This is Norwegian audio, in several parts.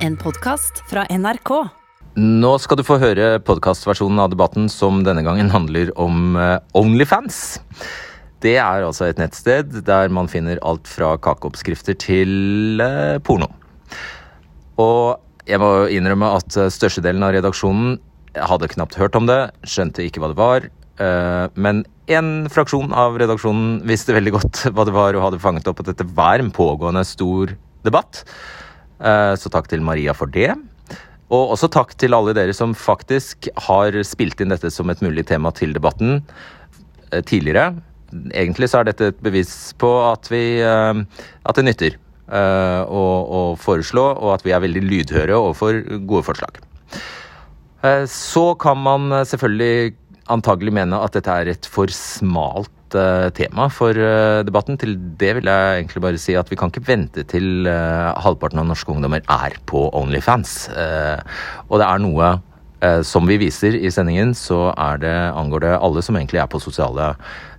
En podkast fra NRK. Nå skal du få høre podkastversjonen av debatten som denne gangen handler om eh, Onlyfans. Det er altså et nettsted der man finner alt fra kakeoppskrifter til eh, porno. Og jeg må innrømme at eh, størstedelen av redaksjonen hadde knapt hørt om det, skjønte ikke hva det var. Men en fraksjon av redaksjonen visste veldig godt hva det var og hadde fanget opp at dette var en pågående stor debatt. Eh, Så takk til Maria for det. Og også takk til alle dere som faktisk har spilt inn dette som et mulig tema til debatten eh, tidligere. Egentlig så er dette et bevis på at vi eh, at det nytter å, å foreslå, og at vi er veldig lydhøre overfor gode forslag. Så kan man selvfølgelig antagelig mene at dette er et for smalt eh, tema for eh, debatten. Til det vil jeg egentlig bare si at vi kan ikke vente til eh, halvparten av norske ungdommer er på Onlyfans. Og det er noe som vi viser i sendingen, så er det, angår det alle som egentlig er på sosiale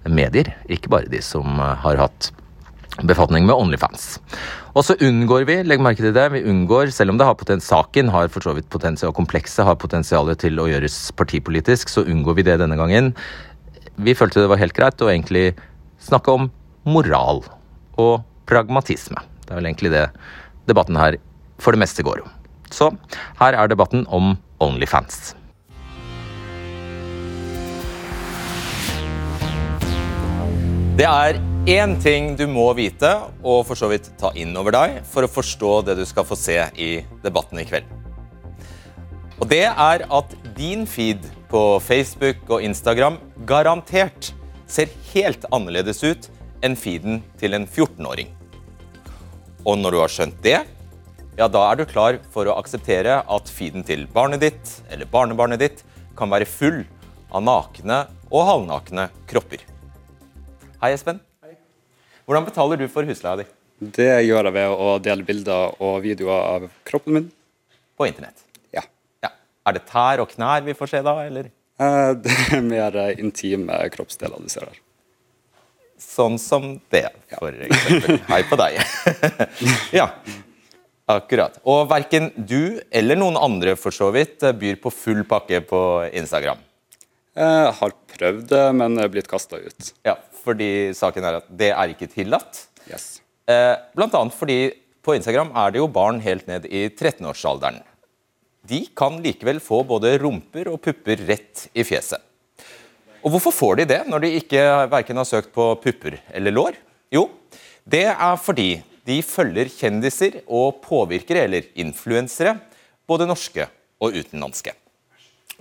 medier. Ikke bare de som har hatt befatning med Onlyfans. Og så unngår vi, legg merke til det, vi unngår, selv om det har potens, saken har for så vidt potensial, og komplekset har potensial til å gjøres partipolitisk, så unngår vi det denne gangen. Vi følte det var helt greit å egentlig snakke om moral og pragmatisme. Det er vel egentlig det debatten her for det meste går om. Så her er debatten om Onlyfans. Det er én ting du må vite, og for så vidt ta inn over deg, for å forstå det du skal få se i debatten i kveld. Og det er at din feed på Facebook og Instagram garantert ser helt annerledes ut enn feeden til en 14-åring. Og når du har skjønt det, ja, da er du klar for å akseptere at feeden til barnet ditt eller barnebarnet ditt kan være full av nakne og halvnakne kropper. Hei, Espen. Hei. Hvordan betaler du for husleia di Det gjør jeg ved å dele bilder og videoer av kroppen min. på internett? Er det tær og knær vi får se da, eller? Eh, Det er mer eh, intime kroppsdeler du ser her. Sånn som det, for eksempel. Hei på deg. ja, akkurat. Og verken du eller noen andre for så vidt byr på full pakke på Instagram. Jeg har prøvd det, men er blitt kasta ut. Ja, fordi saken er at det er ikke tillatt. Yes. Eh, blant annet fordi på Instagram er det jo barn helt ned i 13-årsalderen. De kan likevel få både rumper og pupper rett i fjeset. Og hvorfor får de det når de ikke verken har søkt på pupper eller lår? Jo, det er fordi de følger kjendiser og påvirkere, eller influensere, både norske og utenlandske.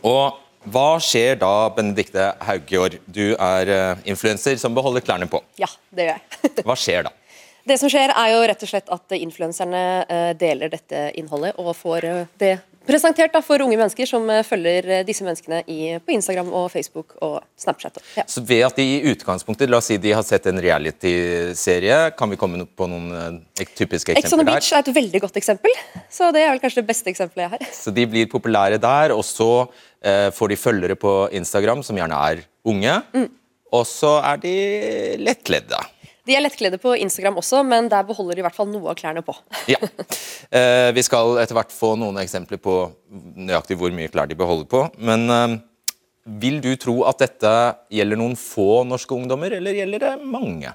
Og hva skjer da, Benedikte Haugjord? du er uh, influenser som beholder klærne på. Ja, det gjør jeg. Hva skjer da? Det som skjer er jo rett og slett at influenserne eh, deler dette innholdet og får eh, det presentert da, for unge mennesker som eh, følger eh, disse menneskene i, på Instagram og Facebook og Snapchat. Ja. Så ved at de i utgangspunktet, la oss si de har sett en reality-serie, kan vi komme på noen eh, typiske Ex on the Beach er et veldig godt eksempel, så det er vel kanskje det beste eksempelet jeg har. Så de blir populære der, og så eh, får de følgere på Instagram som gjerne er unge, Mm. og så er de lettkledde. De er lettkledde på Instagram også, men der beholder de i hvert fall noe av klærne på. Ja. Eh, vi skal etter hvert få noen eksempler på nøyaktig hvor mye klær de beholder på. Men eh, vil du tro at dette gjelder noen få norske ungdommer, eller gjelder det mange?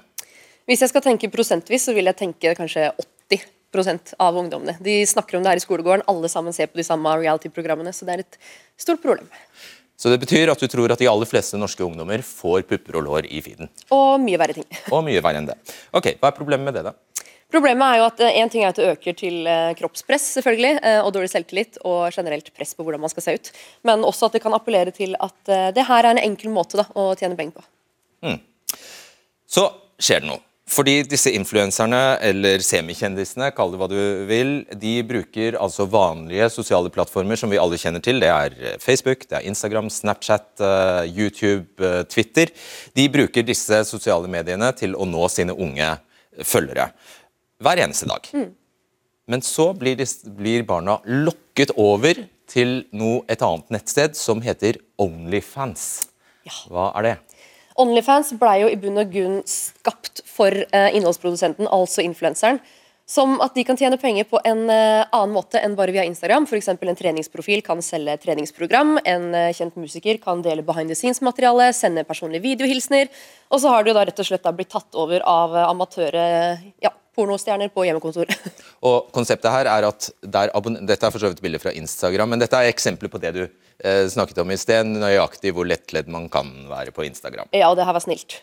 Hvis jeg skal tenke prosentvis, så vil jeg tenke kanskje 80% av ungdommene. De snakker om det her i skolegården, alle sammen ser på de samme reality-programmene, så det er et stort problem. Så det betyr at du tror at de aller fleste norske ungdommer får pupper og lår i feeden. Og mye verre ting. Og mye verre enn det. Ok, Hva er problemet med det, da? Problemet er jo at eh, en ting er at det øker til eh, kroppspress selvfølgelig, eh, og dårlig selvtillit og generelt press på hvordan man skal se ut. Men også at det kan appellere til at det her er en enkel måte da, å tjene penger på. Så skjer det noe. Fordi disse influenserne, eller semikjendisene, kall det hva du vil, de bruker altså vanlige sosiale plattformer som vi alle kjenner til. Det er eh, Facebook, det er Instagram, Snapchat, eh, YouTube, eh, Twitter. De bruker disse sosiale mediene til å nå sine unge følgere hver eneste dag. Men så blir, de, blir barna lokket over til noe, et annet nettsted som heter Onlyfans. Hva er det? Onlyfans ble jo i bunn og grunn skapt for eh, innholdsprodusenten, altså influenseren, Som at de kan tjene penger på en eh, annen måte enn bare via Instagram. F.eks. en treningsprofil kan selge treningsprogram. En eh, kjent musiker kan dele behind the scenes-materiale, sende personlige videohilsener. Og så har jo da rett og slett blitt tatt over av amatøre ja, pornostjerner på hjemmekontor. Og konseptet her er at der Dette er for så vidt bilder fra Instagram, men dette er eksempler på det du snakket om i sted. Nøyaktig hvor lettledd man kan være på Instagram. ja, og det her var snilt.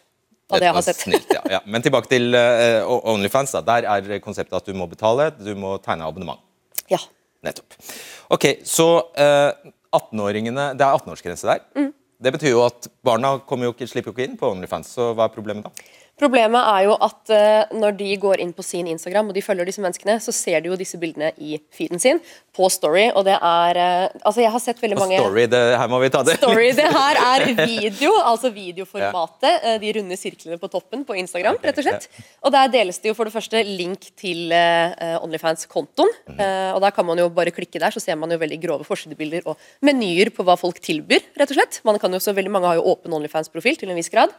Og det jeg har sett. Snilt, ja, ja. Men tilbake til eh, Onlyfans. da. Der er konseptet at du må betale, du må tegne abonnement. Ja. Nettopp. Ok, Så eh, 18-åringene Det er 18-årsgrense der. Mm. Det betyr jo at barna jo ikke, slipper jo ikke inn på Onlyfans, så hva er problemet da? Problemet er jo at eh, når de går inn på sin Instagram og de følger disse menneskene, så ser de jo disse bildene i feeden sin på Story, og det er eh, Altså, jeg har sett veldig mange story, det, her må vi ta det. Story, det her er video, altså videoformatet. eh, De runde sirklene på toppen på Instagram, rett og slett. Og der deles det jo for det første link til Onlyfans-kontoen. Eh, og der kan man jo bare klikke der, så ser man jo veldig grove forsidebilder og menyer på hva folk tilbyr, rett og slett. Man kan jo så veldig Mange har jo åpen Onlyfans-profil til en viss grad.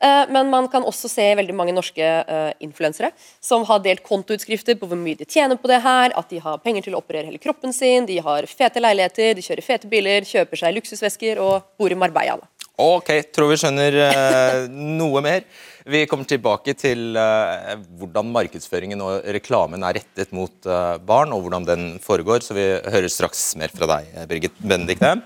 Eh, Men man kan også se veldig mange norske uh, influensere som har delt kontoutskrifter på hvor mye de tjener på det her, at de har penger til å operere hele kroppen sin, de har fete leiligheter, de kjører fete biler, kjøper seg luksusvesker og bor i Marbella. Ok, tror vi skjønner eh, noe mer. Vi kommer tilbake til eh, hvordan markedsføringen og reklamen er rettet mot eh, barn, og hvordan den foregår, så vi hører straks mer fra deg, eh, Birgit Benedikte.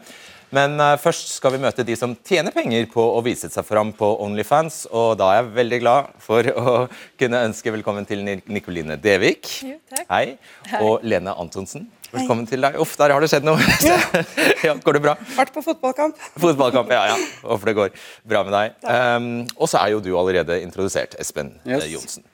Men eh, først skal vi møte de som tjener penger på å vise seg fram på Onlyfans, og da er jeg veldig glad for å kunne ønske velkommen til Ni- Nikoline Devik. Jo, takk. Hei. Og Lene Antonsen. Velkommen til deg. Uff, der har det skjedd noe. ja, går det bra? Vært på fotballkamp. Fotballkamp, ja, ja. Håper det går bra med deg. Um, og så er jo du allerede introdusert, Espen Yes. eh, Johnsen.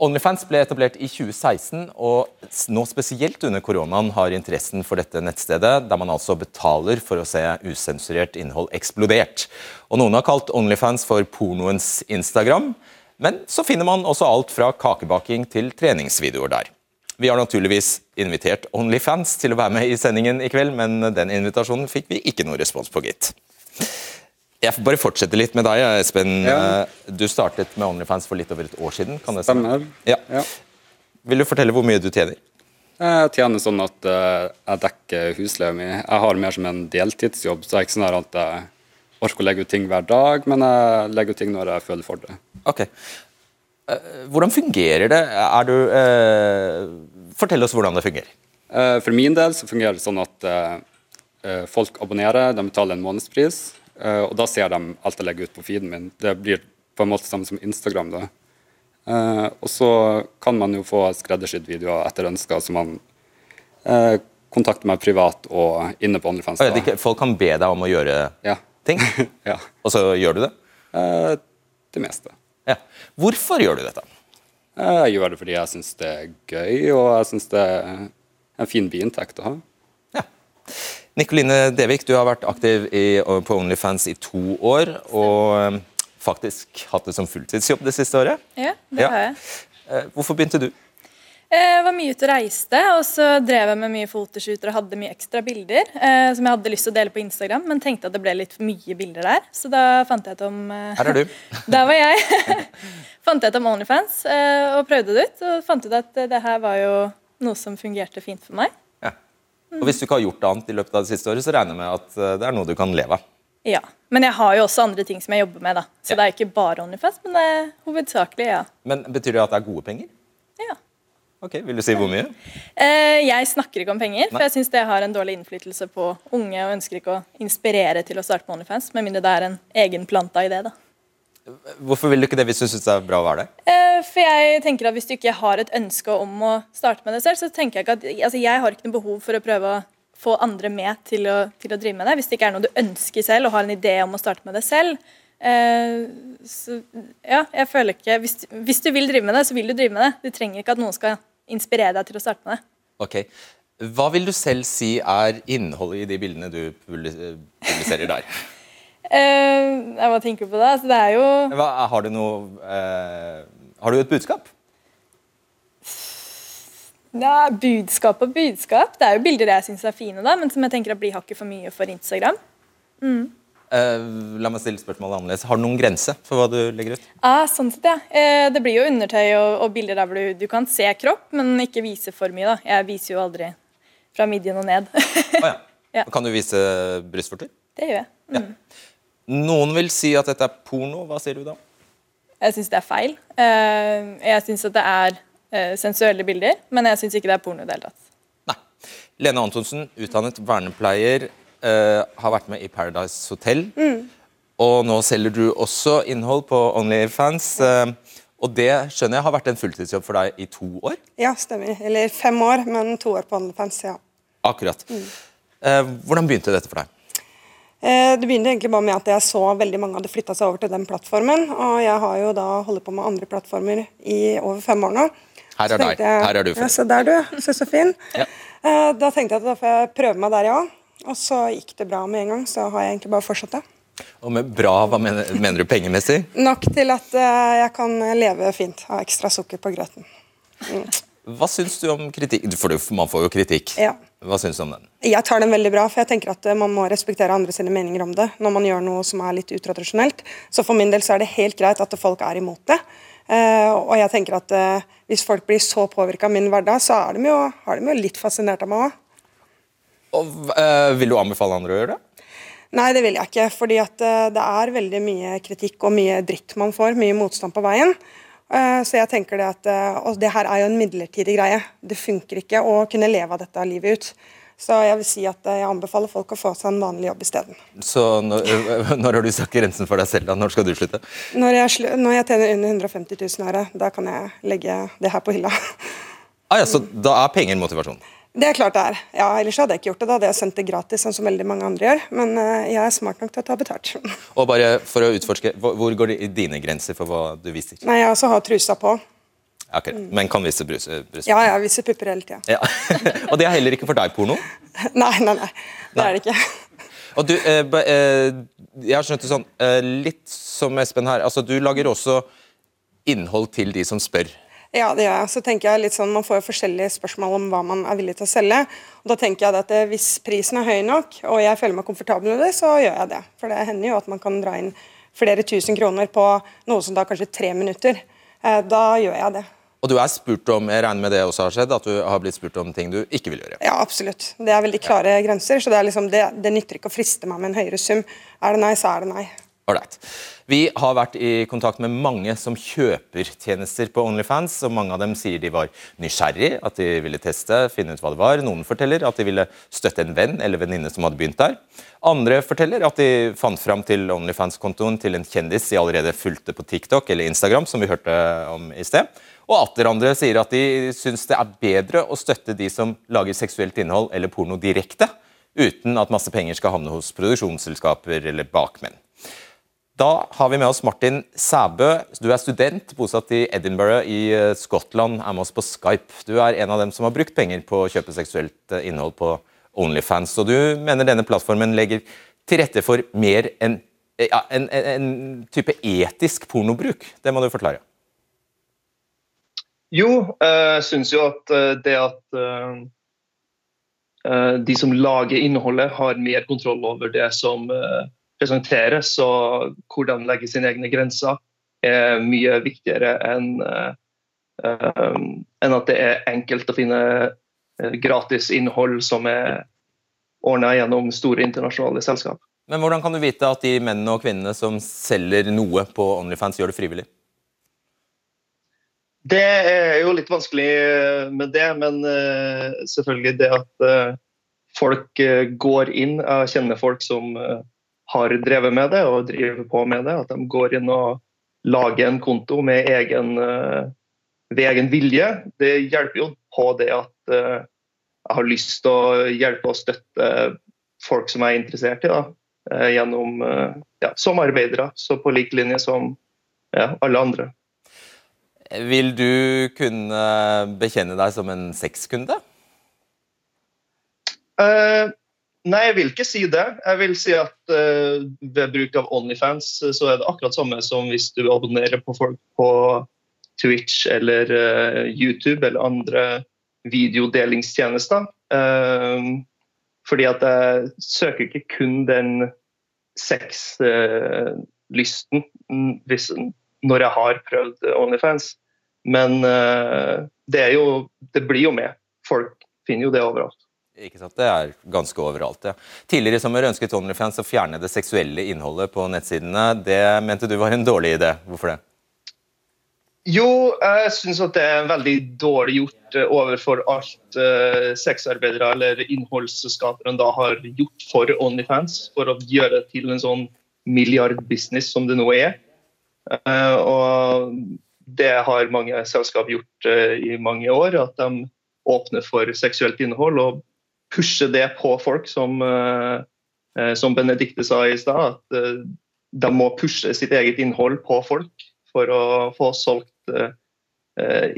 Onlyfans ble etablert i 2016, og nå spesielt under koronaen har interessen for dette nettstedet, der man altså betaler for å se usensurert innhold, eksplodert. Og Noen har kalt Onlyfans for pornoens Instagram, men så finner man også alt fra kakebaking til treningsvideoer der. Vi har naturligvis invitert Onlyfans til å være med i sendingen i kveld, men den invitasjonen fikk vi ikke noe respons på, gitt. Jeg får bare fortsette litt med deg, Espen. Ja. Eh, Du startet med Onlyfans for litt over et år siden. kan det si. Stemmer. Ja. Ja. Vil du fortelle hvor mye du tjener? Jeg tjener sånn at eh, jeg dekker husleia mi. Jeg har mer som en deltidsjobb, så jeg er ikke sånn at jeg orker å legge ut ting hver dag, men jeg legger ut ting når jeg føler for det. Ok. Eh, Hvordan fungerer det? Er du eh, Fortell oss hvordan det fungerer. For min del så fungerer det sånn at folk abonnerer, de betaler en månedspris, og da ser de alt jeg legger ut på feeden min. Det blir på en måte samme som Instagram. da. Eh, og så kan man jo få skreddersydd videoer etter ønsker, så man eh, kontakter meg privat og inne på OnlyFans. Da. Folk kan be deg om å gjøre Ja. ting, ja. og så gjør du det? Eh, det meste. Ja. Hvorfor gjør du dette? Eh, Jeg gjør det fordi jeg syns det er gøy, og jeg syns det er en fin biinntekt å ha. Ja. Nikoline Devik, du har vært aktiv i, på Onlyfans i to år, og eh, faktisk hatt det som fulltidsjobb det siste året. Ja, det Ja. har jeg. Eh, Hvorfor begynte du? Jeg var mye ute og reiste, og så drev jeg med mye fotoshooter og hadde mye ekstra bilder eh, som jeg hadde lyst til å dele på Instagram, men tenkte at det ble litt mye bilder der. Så da fant jeg ut om eh, Her er du. Der var jeg. fant jeg ut om Onlyfans eh, og prøvde det ut. Og fant ut at eh, det her var jo noe som fungerte fint for meg. Og Hvis du ikke har gjort annet i løpet av det siste året, så regner jeg med at eh, det er noe du kan leve av. Ja. Men jeg har jo også andre ting som jeg jobber med, da. Så Ja. det er ikke bare Onlyfans, men det er hovedsakelig, ja. Men Betyr det at det er gode penger? ja. Ok, Vil du si hvor mye? Eh, jeg snakker ikke om penger, for Nei. jeg syns det har en dårlig innflytelse på unge, og ønsker ikke å inspirere til å starte på Onlyfans, med mindre det er en egen planta idé, da. Hvorfor vil du ikke det hvis du syns det er bra å være der? Eh, for jeg tenker at hvis du ikke har et ønske om å starte med det selv, så tenker jeg ikke at altså jeg har ikke noe behov for å prøve å få andre med til å, til å drive med det. Hvis det ikke er noe du ønsker selv og har en idé om å starte med det selv. Eh, så ja, jeg føler ikke hvis, hvis du vil drive med det, så vil du drive med det. Du trenger ikke at noen skal inspirere deg til å starte med det. Ok. Hva vil du selv si er innholdet i de bildene du publis- publiserer der? Eh, jeg bare tenker på det. Altså, det er jo Hva, har du noe eh, Har du et budskap? ja, budskap og budskap. Det er jo bilder jeg syns er fine, da, men som jeg tenker blir hakket for mye for Instagram. Eh, la meg stille spørsmålet annerledes. Har du noen grense for hva du legger ut? Ah, sånn sett, ja. Uh, det blir jo undertøy og, og bilder der hvor du, du kan se kropp, men ikke vise for mye. da. Jeg viser jo aldri fra midjen og ned. oh, ja. Ja. Kan du vise brystvorter? det gjør jeg. Mm. Noen vil si at dette er porno. Hva sier du da? Jeg syns det er feil. Eh, jeg syns at det er eh, sensuelle bilder, men jeg syns ikke det er porno i det hele tatt. Nei. Lene Antonsen, utdannet vernepleier, eh, har vært med i Paradise Hotel. Og nå selger du også innhold på Onlyfans. Og det skjønner jeg har vært en fulltidsjobb for deg i to år? Ja, stemmer. Eller fem år, men to år på OnlyFans, ja. Akkurat. Mm. hvordan begynte dette for deg? Eh, Det begynte egentlig bare med at jeg så veldig mange hadde flytta seg over til den plattformen. Og jeg har jo da holdt på med andre plattformer i over fem år nå. Her er deg. jeg- Her er du, Ja, se der, du. Se så fin. Ja. Eh, Da tenkte jeg at da får jeg prøve meg der, ja. Og så gikk det bra med en gang, så har jeg egentlig bare fortsatt det. Og med bra, hva mener, mener du pengemessig? Nok til at eh, jeg kan leve fint. Ha ekstra sukker på grøten. Hva syns du om kritikk? For man får jo kritikk. Ja. Hva syns du om den? Jeg tar den veldig bra, for jeg tenker at eh, man må respektere andre sine meninger om det når man gjør noe som er litt utradisjonelt. Så for min del så er det helt greit at folk er imot det. Eh, og jeg tenker at eh, hvis folk blir så påvirka av min hverdag, så er de jo, har de jo litt fascinert av meg òg. Og, eh, vil du anbefale andre å gjøre det? Nei, det vil jeg ikke. fordi at eh, det er veldig mye kritikk og mye dritt man får. Mye motstand på veien. Eh, så jeg tenker det at eh, Og det her er jo en midlertidig greie. Det funker ikke å kunne leve av dette livet ut. Så jeg vil si at eh, jeg anbefaler folk å få seg en vanlig jobb isteden. Så når, når har du satt grensen for deg selv? da? Når skal du slutte? Når jeg, når jeg tjener under 150 000 året, da kan jeg legge det her på hylla. Ah, ja, så da er penger motivasjon? Det er klart det er. Ja, Ellers hadde jeg ikke gjort det. Da hadde jeg sendt det gratis, sånn som veldig mange andre gjør. Men eh, jeg er smart nok til å ta betalt. Og bare for å utforske, hvor går går i dine grenser for hva du viser? Nei, jeg også har trusa på. Ok, Men kan vise brus, bryst? Ja, jeg viser pupper hele tida. Ja. Og det er heller ikke for deg porno? Nei, nei, nei. Det er det ikke. Og du, eh, eh, jeg har skjønt det sånn, eh, litt som Espen her, altså du lager også innhold til de som spør. Ja, det gjør jeg. Så tenker jeg litt sånn, Man får jo forskjellige spørsmål om hva man er villig til å selge. Og Da tenker jeg at eh, Hvis prisen er høy nok, og jeg føler meg komfortabel med det, så gjør jeg det. For det hender jo at man kan dra inn flere tusen kroner på noe som da kanskje tre minutter. Eh, Da gjør jeg det. Og du er spurt om, jeg regner med det også har skjedd, at du har blitt spurt om ting du ikke vil gjøre. Ja, absolutt. Det er veldig klare grenser. Så det, er liksom, det, det nytter ikke å friste meg med en høyere sum. Er det nei, så er det nei. Alright. Vi har vært i kontakt med mange som kjøper tjenester på Onlyfans, og mange av dem sier de var nysgjerrig, at de ville teste, finne ut hva det var. Noen forteller at de ville støtte en venn eller venninne som hadde begynt der. Andre forteller at de fant fram til Onlyfans-kontoen til en kjendis de allerede fulgte på TikTok eller Instagram, som vi hørte om i sted. Og atter andre sier at de syns det er bedre å støtte de som lager seksuelt innhold eller porno direkte, uten at masse penger skal havne hos produksjonsselskaper eller bakmenn. Da har vi med oss Martin Sæbø. Du er student, bosatt i Edinburgh i eh, Skottland. Er med oss på Skype. Du er en av dem som har brukt penger på å kjøpe seksuelt eh, innhold på Onlyfans. Og du mener denne plattformen legger til rette for mer enn eh, ja, en, en, en type etisk pornobruk. Det må du forklare. Jo, jeg syns jo at det at de som lager innholdet, har mer kontroll over det som presenteres, og hvordan de legger sine egne grenser, er mye viktigere enn eh, eh, enn at det er enkelt å finne eh, gratis innhold som er ordna gjennom store internasjonale selskap. Men hvordan kan du vite at de mennene og kvinnene som selger noe på Onlyfans, gjør det frivillig? Det er jo litt vanskelig med det, men selvfølgelig det at folk går inn Jeg kjenner folk som har drevet med det og driver på med det. At de går inn og lager en konto med egen, eh, ved egen vilje. Det hjelper jo på det at eh, jeg har lyst til å hjelpe og støtte folk som jeg er interessert i, da, eh, gjennom, ja, som arbeidere. Så på lik linje som ja, alle andre. Vil du kunne bekjenne deg som en sexkunde? Eh, nei, jeg vil ikke si det. Jeg vil si at uh, ved bruk av Onlyfans eh, så er det akkurat samme som hvis du abonnerer på folk på Twitch eller uh, YouTube eller andre videodelingstjenester. Uh, fordi at jeg søker ikke kun den sexlysten når jeg har prøvd Onlyfans. Men det, jo, det blir jo med. Folk finner jo det overalt. Ikke sant, Det er ganske overalt, ja. Tidligere i sommer ønsket OnlyFans å fjerne det seksuelle innholdet på nettsidene. Det mente du var en dårlig idé. Hvorfor det? Jo, jeg syns at det er veldig dårlig gjort eh, overfor alt eh, sexarbeidere eller innholdsskaperne da har gjort for Onlyfans, for å gjøre det til en sånn milliardbusiness som det nå er. Eh, og det har mange selskap gjort eh, i mange år, at de åpner for seksuelt innhold og pushe det på folk, som, eh, eh, som Benedicte sa i stad. At eh, de må pushe sitt eget innhold på folk for å få solgt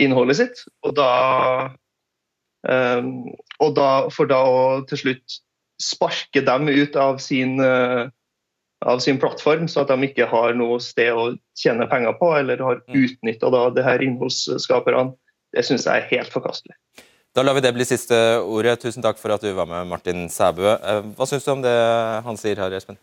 innholdet sitt. Og da, og da For da å til slutt sparke dem ut av sin, av sin plattform, så at de ikke har noe sted å tjene penger på, eller har mm. utnytta det her innholdsskaperne, det syns jeg er helt forkastelig. Da lar vi det bli siste ordet. Tusen takk for at du var med, Martin Sæbø. Eh, hva syns du om det han sier her, Espen?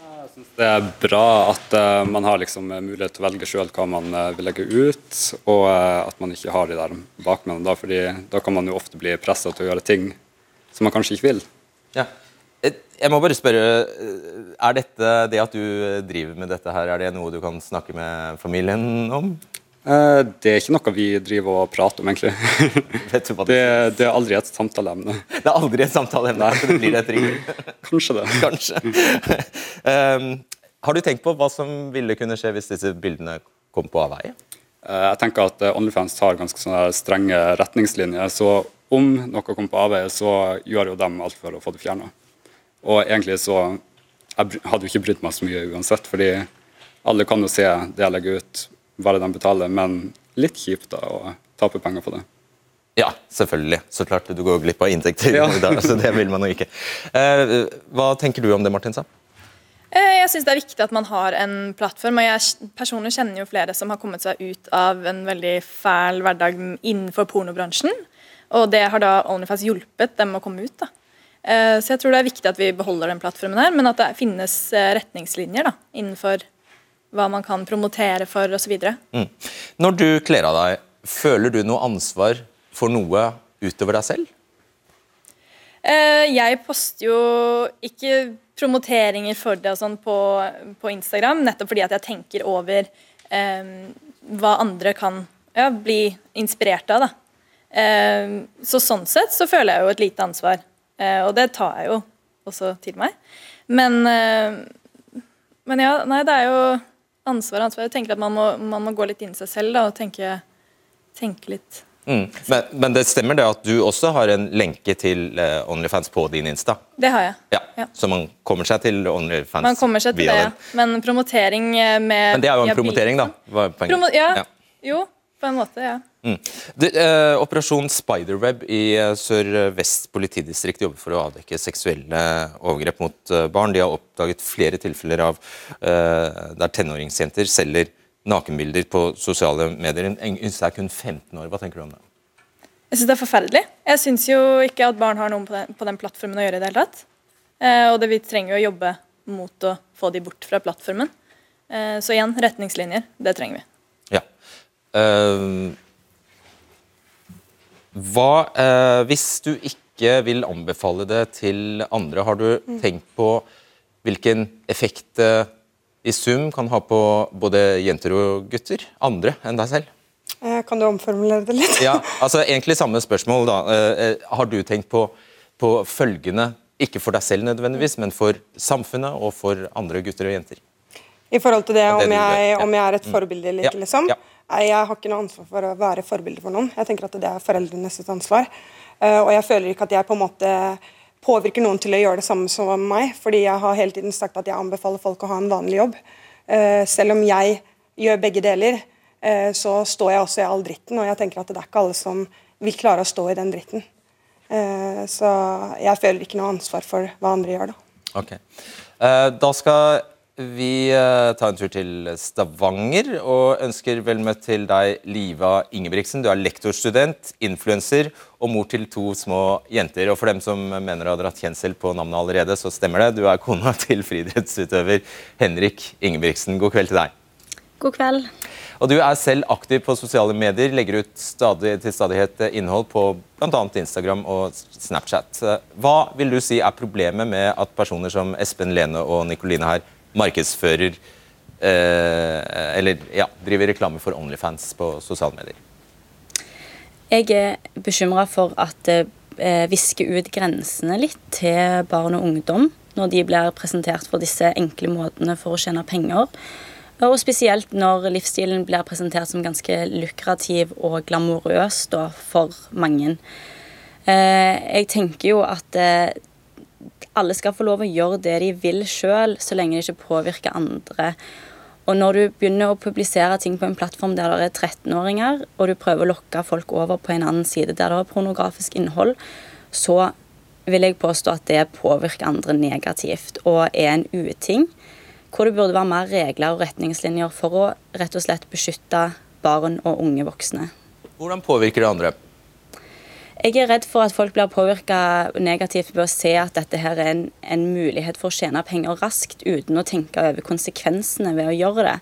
Jeg synes Det er bra at uh, man har liksom mulighet til å velge sjøl hva man vil legge ut, og at man ikke har de der bakmennene. Da, fordi da kan man jo ofte bli pressa til å gjøre ting som man kanskje ikke vil. Ja. Jeg må bare spørre, er dette, det at du driver med dette her, er det noe du kan snakke med familien om? Eh, det er ikke noe vi driver og prater om, egentlig. det, det, er aldri et samtaleemne. Det er aldri et samtaleemne, så det blir det et ring. Kanskje det. Kanskje. um, har du tenkt på hva som ville kunne skje hvis disse bildene kom på avveie? Uh, jeg tenker at OnlyFans har ganske strenge retningslinjer. Så om noe kommer på avveie, så gjør jo dem alt for å få det fjerna. Og egentlig så Jeg hadde jo ikke brydd meg så mye uansett, fordi alle kan jo se det jeg legger ut bare de betaler, men litt kjipt da å tape penger på det. Ja, selvfølgelig. Så klart du går glipp av inntekter ja. i så det vil man jo ikke. Eh, hva tenker du om det, Martin sa? Eh, jeg syns det er viktig at man har en plattform. og Jeg personlig kjenner jo flere som har kommet seg ut av en veldig fæl hverdag innenfor pornobransjen. Og det har da Onlyfans hjulpet dem å komme ut. da. Eh, så jeg tror det er viktig at vi beholder den plattformen her, men at det finnes retningslinjer da, innenfor hva man kan promotere for osv. Mm. Når du kler av deg, føler du noe ansvar for noe utover deg selv? Eh, jeg poster jo ikke promoteringer for det og sånn på, på, Instagram, nettopp fordi at jeg tenker over um, hva andre kan ja, bli inspirert av. da. Um, så sånn sett så føler jeg jo et lite ansvar, uh, og det tar jeg jo også til meg. Men, uh, men ja, nei, det er jo ansvar ansvar. Jeg tenker at man må, man må, gå litt inn i seg selv da, og tenke, tenke litt. Mm. Men, men, det stemmer det at du også har en lenke til uh, Onlyfans på din Insta? Det har jeg. Ja. ja. Så man kommer seg til Onlyfans Man kommer seg til det, ja. Men promotering eh, med Men det er jo en promotering, da? Promo ja. ja. Jo, på en måte, ja. Mm. Det, eh, Operasjon Spiderweb i eh, Sør-Vest politidistrikt jobber for å avdekke seksuelle overgrep mot eh, barn. De har oppdaget flere tilfeller av eh, der tenåringsjenter selger nakenbilder på sosiale medier. En yngste er kun 15 år. Hva tenker du om det? Jeg syns det er forferdelig. Jeg syns jo ikke at barn har noe på på den plattformen å gjøre i det hele tatt. Eh, og det, vi trenger jo å jobbe mot å få de bort fra plattformen. Eh, så igjen, retningslinjer. Det trenger vi. Ja. Uh, hva, eh, hvis du ikke vil anbefale det til andre, har du mm. tenkt på hvilken effekt det i sum kan ha på både jenter og gutter? Andre enn deg selv? Eh, kan du omformulere det litt? ja, altså Egentlig samme spørsmål. da. Eh, eh, har du tenkt på, på, følgende, ikke for deg selv nødvendigvis, men for samfunnet og for andre gutter og jenter? I forhold til det, om, jeg, om jeg er et mm. forbilde eller ikke, liksom? Ja. Jeg har ikke noe ansvar for å være forbilde for noen. Jeg tenker at Det er foreldrenes ansvar. Eh, og jeg føler ikke at jeg på en måte påvirker noen til å gjøre det samme som meg. fordi jeg har hele tiden sagt at jeg anbefaler folk å ha en vanlig jobb. Eh, selv om jeg gjør begge deler, eh, så står jeg også i all dritten. Og jeg tenker at det er ikke alle som vil klare å stå i den dritten. Så jeg føler ikke noe ansvar for hva andre gjør, da. Ok. Da skal vi eh, tar en tur til Stavanger og ønsker vel møtt til deg, Liva Ingebrigtsen. Du er lektorstudent, influenser og mor til to små jenter. Og for dem som mener å ha dratt kjensel på navnet allerede, så stemmer det. Du er kona til friidrettsutøver Henrik Ingebrigtsen. God kveld til deg. God kveld. Og Du er selv aktiv på sosiale medier, legger ut stadig, til stadighet innhold på bl.a. Instagram og Snapchat. Hva vil du si er problemet med at personer som Espen Lene og Nikoline her markedsfører eh, Eller ja, driver reklame for Onlyfans på sosiale medier. Jeg er bekymra for at det eh, visker ut grensene litt til barn og ungdom når de blir presentert for disse enkle måtene for å tjene penger. Og spesielt når livsstilen blir presentert som ganske lukrativ og glamorøs da, for mange. Eh, jeg tenker jo at alle skal få lov å gjøre det de vil sjøl, så lenge det ikke påvirker andre. Og når du begynner å publisere ting på en plattform der det er 13-åringer, og du prøver å lokke folk over på en annen side der det er pornografisk innhold, så vil jeg påstå at det påvirker andre negativt og er en uting. Hvor det burde være mer regler og retningslinjer for å rett og slett beskytte barn og unge voksne. Hvordan påvirker det andre? Jeg er redd for at folk blir påvirka negativt ved å se at dette her er en, en, mulighet for å tjene penger raskt uten å tenke over konsekvensene ved å gjøre det.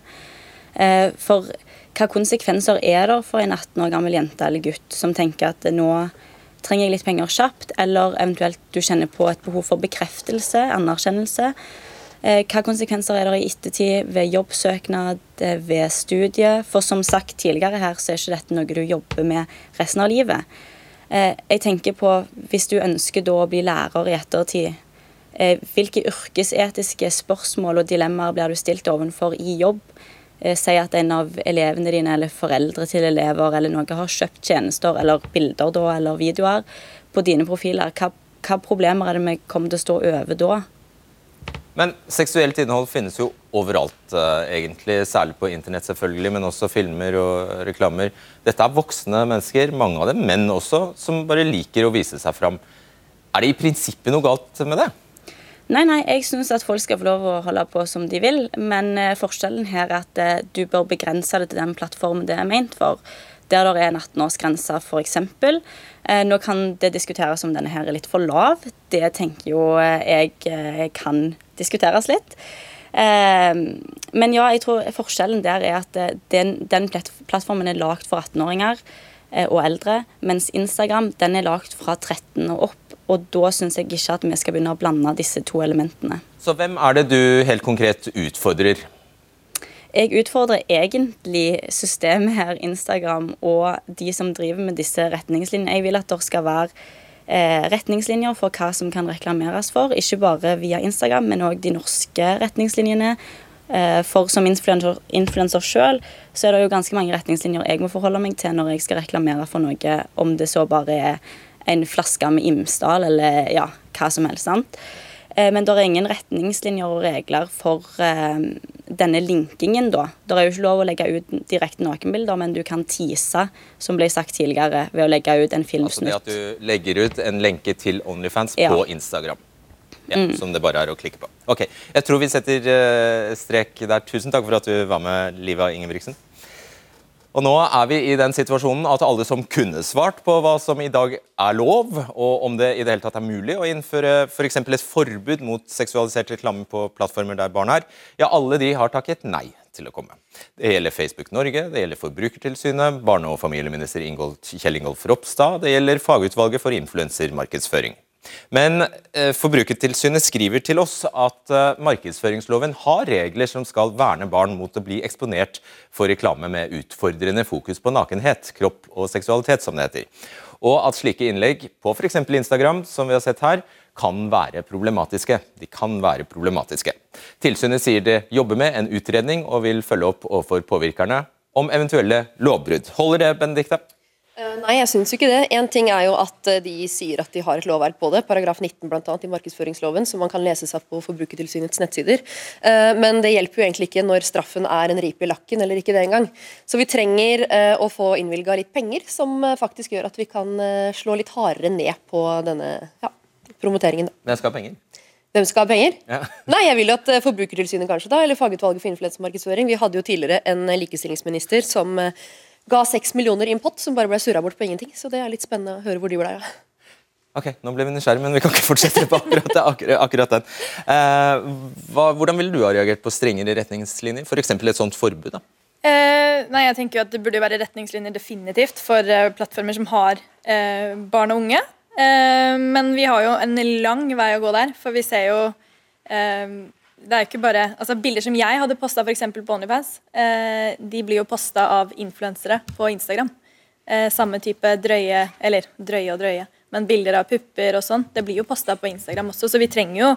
Eh, for hva konsekvenser er det for en 18 år gammel jente eller gutt som tenker at nå trenger jeg litt penger kjapt, eller eventuelt du kjenner på et behov for bekreftelse, anerkjennelse. Eh, hva konsekvenser er det i ettertid ved jobbsøknad, eh, ved studie? For som sagt tidligere her, så er ikke dette noe du jobber med resten av livet. Eh, jeg tenker på, Hvis du ønsker da å bli lærer i ettertid, eh, hvilke yrkesetiske spørsmål og dilemmaer blir du stilt overfor i jobb? Eh, si at en av elevene dine eller foreldre til elever eller noe har kjøpt tjenester eller bilder da, eller videoer på dine profiler. Hva, hva problemer er det vi kommer til å stå over da? Men seksuelt innhold finnes jo overalt, uh, egentlig. Særlig på internett, selvfølgelig, men også filmer og reklamer. Dette er voksne mennesker, mange av dem menn også, som bare liker å vise seg fram. Er det i prinsippet noe galt med det? Nei, nei, jeg syns at folk skal få lov å holde på som de vil, men uh, forskjellen her er at uh, du bør begrense det til den plattformen det er ment for. Der det er en 18-årsgrense, f.eks. Eh, nå kan det diskuteres om denne her er litt for lav. Det tenker jo jeg kan diskuteres litt. Men ja, jeg tror forskjellen der er at den, den plattformen er lagd for 18-åringer og eldre, mens Instagram den er lagd fra 13 og opp. Og da syns jeg ikke at vi skal begynne å blande disse to elementene. Så hvem er det du helt konkret utfordrer? Jeg utfordrer egentlig systemet her, Instagram, og de som driver med disse retningslinjene. Jeg vil at det skal være eh, retningslinjer for hva som kan reklameres for, ikke bare via Instagram, men òg de norske retningslinjene. Eh, for som influenser, sjøl, så er det jo ganske mange retningslinjer jeg må forholde meg til når jeg skal reklamere for noe, om det så bare er en flaske med Imsdal eller ja, hva som helst. sant? Eh, men det er ingen retningslinjer og regler for denne linkingen, da. Det er jo ikke lov å legge ut direkte nakenbilder, men du kan tease, som ble sagt tidligere, ved å legge ut en filmsnutt. Altså det at du legger ut en lenke til Onlyfans ja. på Instagram. Ja, mm. Som det bare er å klikke på. Ok, Jeg tror vi setter uh, strek der. Tusen takk for at du var med, Liva Ingebrigtsen. Og Nå er vi i den situasjonen at alle som kunne svart på hva som i dag er lov, og om det i det hele tatt er mulig å innføre f.eks. For et forbud mot seksualisert reklame på plattformer der barn er, ja, alle de har takket nei til å komme. Det gjelder Facebook Norge, det gjelder Forbrukertilsynet, barne- og familieminister Kjell Ingolf Ropstad, det gjelder fagutvalget for influensermarkedsføring. Men eh, Forbrukertilsynet skriver til oss at eh, markedsføringsloven har regler som skal verne barn mot å bli eksponert for reklame med utfordrende fokus på nakenhet, kropp og seksualitet, som det heter. Og at slike innlegg på f.eks. Instagram, som vi har sett her, kan være problematiske. De kan være problematiske. Tilsynet sier det jobber med en utredning og vil følge opp overfor påvirkerne om eventuelle lovbrudd. Holder det, Benedicte? Eh, nei, jeg syns ikke det. En ting er jo at eh, de sier at de har et lovverk på det, paragraf 19 blant annet i markedsføringsloven, som man kan lese seg på Forbrukertilsynets nettsider. Eh, men det hjelper jo egentlig ikke når straffen er en ripe i lakken, eller ikke det engang. Så vi trenger å få innvilga litt penger, som faktisk gjør at vi kan slå litt hardere ned på denne ja, promoteringen. Hvem skal ha penger? Hvem skal ha penger? Ja. Nei, jeg vil jo at Forbrukertilsynet kanskje da, eller Fagutvalget for influensemarkedsføring. Vi hadde jo tidligere en likestillingsminister som ga seks millioner i en pott, som bare ble surra bort på ingenting. Så det er litt spennende å høre hvor de ble av. Ok, nå ble vi nysgjerrige, men vi kan ikke fortsette på akkurat, akkurat, akkurat den. Eh, hva, hvordan ville du ha reagert på strengere retningslinjer? F.eks. et sånt forbud? da? Eh, nei, jeg tenker jo at Det burde jo være retningslinjer definitivt for eh, plattformer som har eh, barn og unge. Eh, men vi har jo en lang vei å gå der, for vi ser jo eh, det er ikke bare, altså Bilder som jeg hadde posta på OnlyFans, eh, de blir jo posta av influensere på Instagram. Eh, samme type drøye, eller drøye og drøye, men bilder av pupper og sånn. Det blir jo posta på Instagram også, så vi trenger jo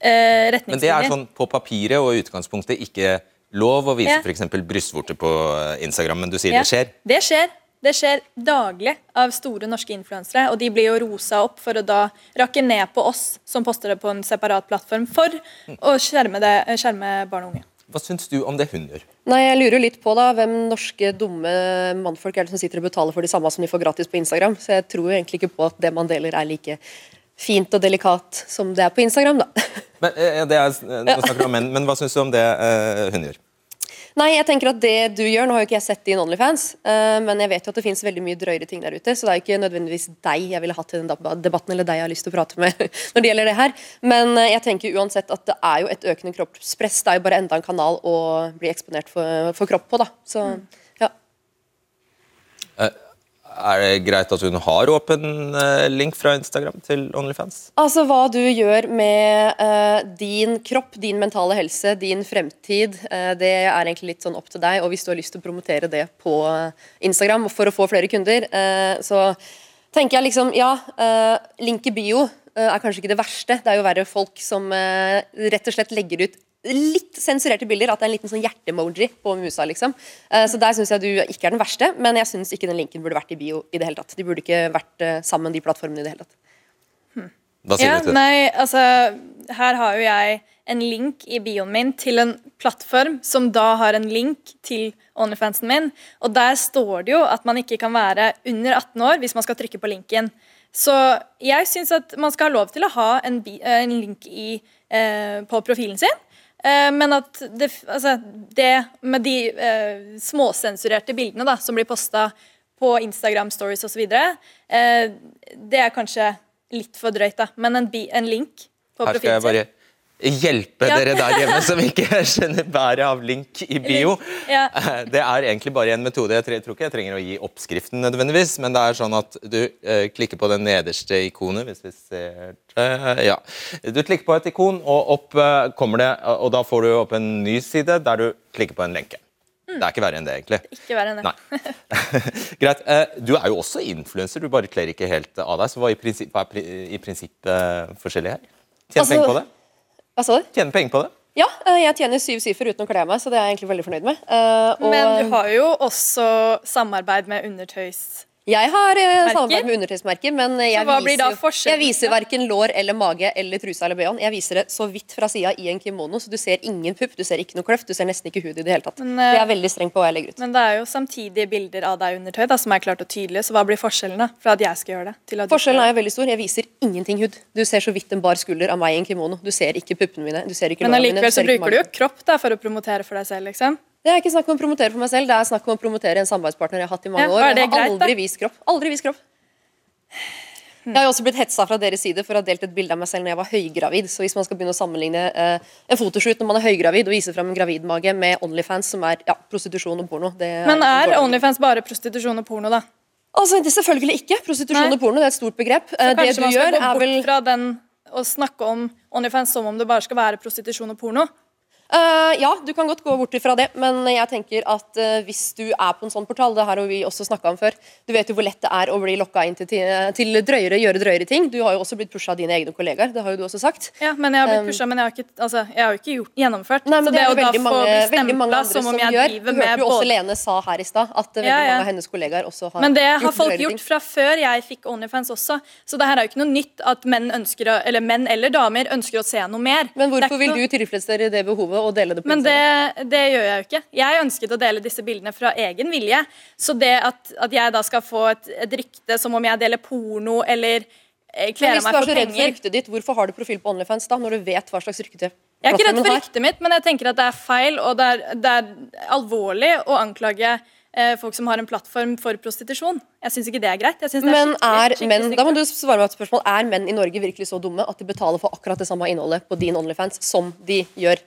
eh, retningslinjer. Men det er sånn på papiret og i utgangspunktet ikke lov å vise Ja. f.eks. brystvorter på eh, Instagram, men du sier Ja, det skjer? Det skjer. Det skjer daglig av store norske influensere, og de blir jo rosa opp for å da rakke ned på oss som poster det på en separat plattform for å skjerme, det, skjerme barn og unge. Hva syns du om det hun gjør? Nei, jeg lurer jo litt på da, hvem norske dumme mannfolk er det som sitter og betaler for de samme som de får gratis på Instagram. Så jeg tror jo egentlig ikke på at det man deler er like fint og delikat som det er på Instagram, da. Men, eh, det er, nå snakker du om menn, men hva syns du om det eh, hun gjør? Nei, jeg tenker at det du gjør, Nå har jo ikke jeg sett din Onlyfans, uh, men jeg vet jo at det finnes veldig mye drøyere ting der ute, så det er jo ikke nødvendigvis deg jeg ville hatt i den debatten, eller deg jeg har lyst til å prate med når det gjelder det her. Men uh, jeg tenker uansett at det er jo et økende kroppspress. Det er jo bare enda en kanal å bli eksponert for, for kropp på, da. Så ja. Er det greit at hun har åpen eh, link fra Instagram til Onlyfans? Altså hva du gjør med uh, din kropp, din mentale helse, din fremtid, uh, det er egentlig litt sånn opp til deg. Og hvis du har lyst til å promotere det på Instagram for å få flere kunder, uh, så tenker jeg liksom ja, link i bio er kanskje ikke det verste. Det er jo verre folk som eh, rett og slett legger ut litt sensurerte bilder, at det er en liten sånn hjerte-emoji på musa. liksom. Eh, Så der syns jeg du ikke er den verste, men jeg syns ikke den linken burde vært i bio i det hele tatt. De burde ikke vært eh, sammen, de plattformene, i det hele tatt. Hva sier Ja, du til det? nei, altså, her har jo jeg en link i bioen min til en plattform som da har en link til Onlyfansen min. Og der står det jo at man ikke kan være under 18 år hvis man skal trykke på linken. Så jeg syns at man skal ha lov til å ha en, eh, en link i, eh, på profilen sin. Eh, men at det, altså, det med de eh, småsensurerte bildene da, som blir posta på Instagram stories osv., eh, det er kanskje litt for drøyt, da. Men en, en link på Her profilen bare hjelpe Ja. dere der hjemme som ikke skjønner bæret av link i bio. Ja. Det er egentlig bare en metode. Jeg tror ikke jeg trenger å gi oppskriften nødvendigvis, men det er sånn at du uh, klikker på det nederste ikonet, hvis vi ser uh, Ja. Du klikker på et ikon, og opp uh, kommer det, og da får du opp en ny side der du klikker på en lenke. Det er ikke verre enn det, egentlig. Ikke verre enn det. Greit. Eh, Du er jo også influenser, du bare kler ikke helt av deg. Så hva, i er i prinsipp eh, forskjellig her? Tjene Altså- penger på det? Hva sa du? Tjene penger på det? Ja, eh, jeg tjener syv siffer uten å kle meg, så det er jeg egentlig veldig fornøyd med. Eh, og Men du har jo også samarbeid med undertøys. Jeg har eh, samarbeid med undertøysmerker, men eh, jeg viser, jeg viser verken lår eller mage eller trusa eller bh. Jeg viser det så vidt fra sida i en kimono, så du ser ingen pupp, du ser ikke noe kløft, du ser nesten ikke hud i det hele tatt. Men, eh, jeg er veldig streng på hva jeg legger ut. Men det er jo samtidige bilder av deg i undertøy da, som er klart og tydelig, så hva blir forskjellen da, fra at jeg skal gjøre det? til at Forskjellen er jo veldig stor. Jeg viser ingenting hud. Du ser så vidt en bar skulder av meg i en kimono. Du ser ikke puppene mine. Du ser ikke Men lårene mine, allikevel så bruker du jo kropp da, for å promotere for deg selv, liksom. Det er ikke snakk om å promotere for meg selv, det er snakk om å promotere en samarbeidspartner jeg har hatt i mange Ja, år. er Jeg har greit, aldri vist kropp. Aldri vist kropp. Jeg har jo også blitt hetsa fra deres side for å ha delt et bilde av meg selv når jeg var høygravid. Så hvis man skal begynne å sammenligne eh, en fotoshoot når man er høygravid og vise fram en gravidmage med Onlyfans, som er ja, prostitusjon og porno det Men er. Onlyfans bare prostitusjon og porno, da? Altså, det er Selvfølgelig ikke. Prostitusjon Nei. og porno det er et stort begrep. Så det Kanskje man skal gå er bort vel fra den og snakke om Onlyfans som om det bare skal være prostitusjon og porno? Eh, ja, du kan godt gå bort ifra det, men jeg tenker at uh, hvis du er på en sånn portal, det har vi også snakka om før, du vet jo hvor lett det er å bli lokka inn til, til drøyere, gjøre drøyere ting. Du har jo også blitt pusha av dine egne kollegaer, det har jo du også sagt. Ja, men jeg har blitt Um, men jeg har ikke, altså, jeg har ikke gjort, gjennomført. Nei, men så det er jo veldig da mange, veldig mange andre som som jeg gjør. Du hørte jo også både Lene sa her i stad at veldig Ja, ja. mange av hennes kollegaer også har gjort drøyere ting. Men det har gjort folk gjort ting. fra før jeg fikk Onlyfans også. Så det her er jo ikke noe nytt at menn ønsker eller menn eller damer ønsker å se noe mer. Men hvorfor vil du tilfredsstille det behovet og dele det på Men det, det gjør jeg jo ikke. Jeg ønsket å dele disse bildene fra egen vilje. Så det at, at jeg da skal få et, et rykte som om jeg deler porno eller kler meg for penger hvis du er så redd for ryktet ditt, hvorfor har du profil på OnlyFans da, når du vet hva slags rykte Jeg er ikke redd for ryktet mitt, men jeg tenker at det er feil og det er, det er alvorlig å anklage eh, folk som har en plattform for prostitusjon. Jeg syns ikke det er greit. Det Men er menn, da må du svare meg et spørsmål Er menn i Norge virkelig så dumme at de betaler for akkurat det samme innholdet på din OnlyFans som de gjør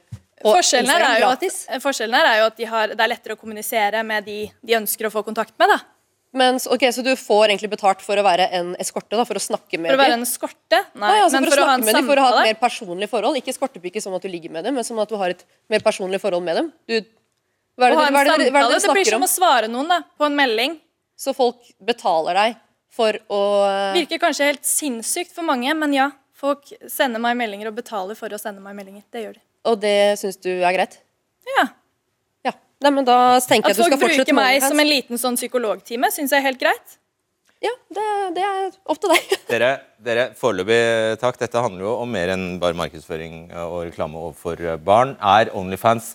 Forskjellen her, er jo at, eh, forskjellen her er jo at de har, det er lettere å kommunisere med de de ønsker å få kontakt med. da. Men, ok, Så du får egentlig betalt for å være en eskorte? da, For å snakke med dem? For å være en eskorte? Nei, Nei, altså men for, å for å ha snakke en med dem, for å ha et mer personlig forhold. Ikke eskortepike som at du ligger med dem, men som at du har et mer personlig forhold med dem. Du, hva er det, Å hva er det, hva er det det blir som om? å svare noen da, på en melding. Så folk betaler deg for å Virker kanskje helt sinnssykt for mange, men ja. Folk sender meg meldinger og betaler for å sende meg meldinger. Det gjør de. Og det syns du er greit? Ja. Ja. Nei, men da tenker At jeg at du skal fortsette bruker meg som en liten sånn psykologtime, syns jeg er helt greit. Ja, det, det er opp til deg. Dere, dere foreløpig takk. Dette handler jo om mer enn bare markedsføring og reklame overfor barn. Er Onlyfans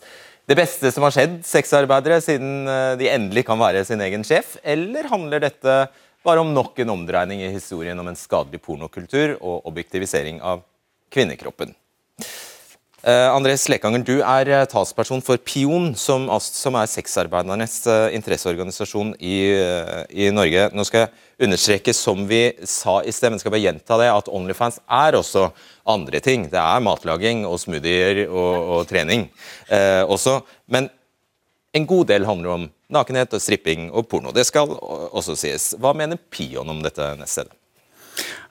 det beste som har skjedd sexarbeidere siden eh, de endelig kan være sin egen sjef, eller handler dette bare om nok en omdreining i historien om en skadelig pornokultur og objektivisering av kvinnekroppen? Eh, André Slekanger, du er eh, talsperson for Pion, som, som er sexarbeidernes eh, interesseorganisasjon i, i Norge. Nå skal jeg understreke, som vi sa i sted, men skal bare gjenta det, at Onlyfans er også andre ting. Det er matlaging og smoothier og, og trening også. Men en god del handler om nakenhet og stripping og porno. Det skal også sies. Hva mener Pion om dette nettstedet?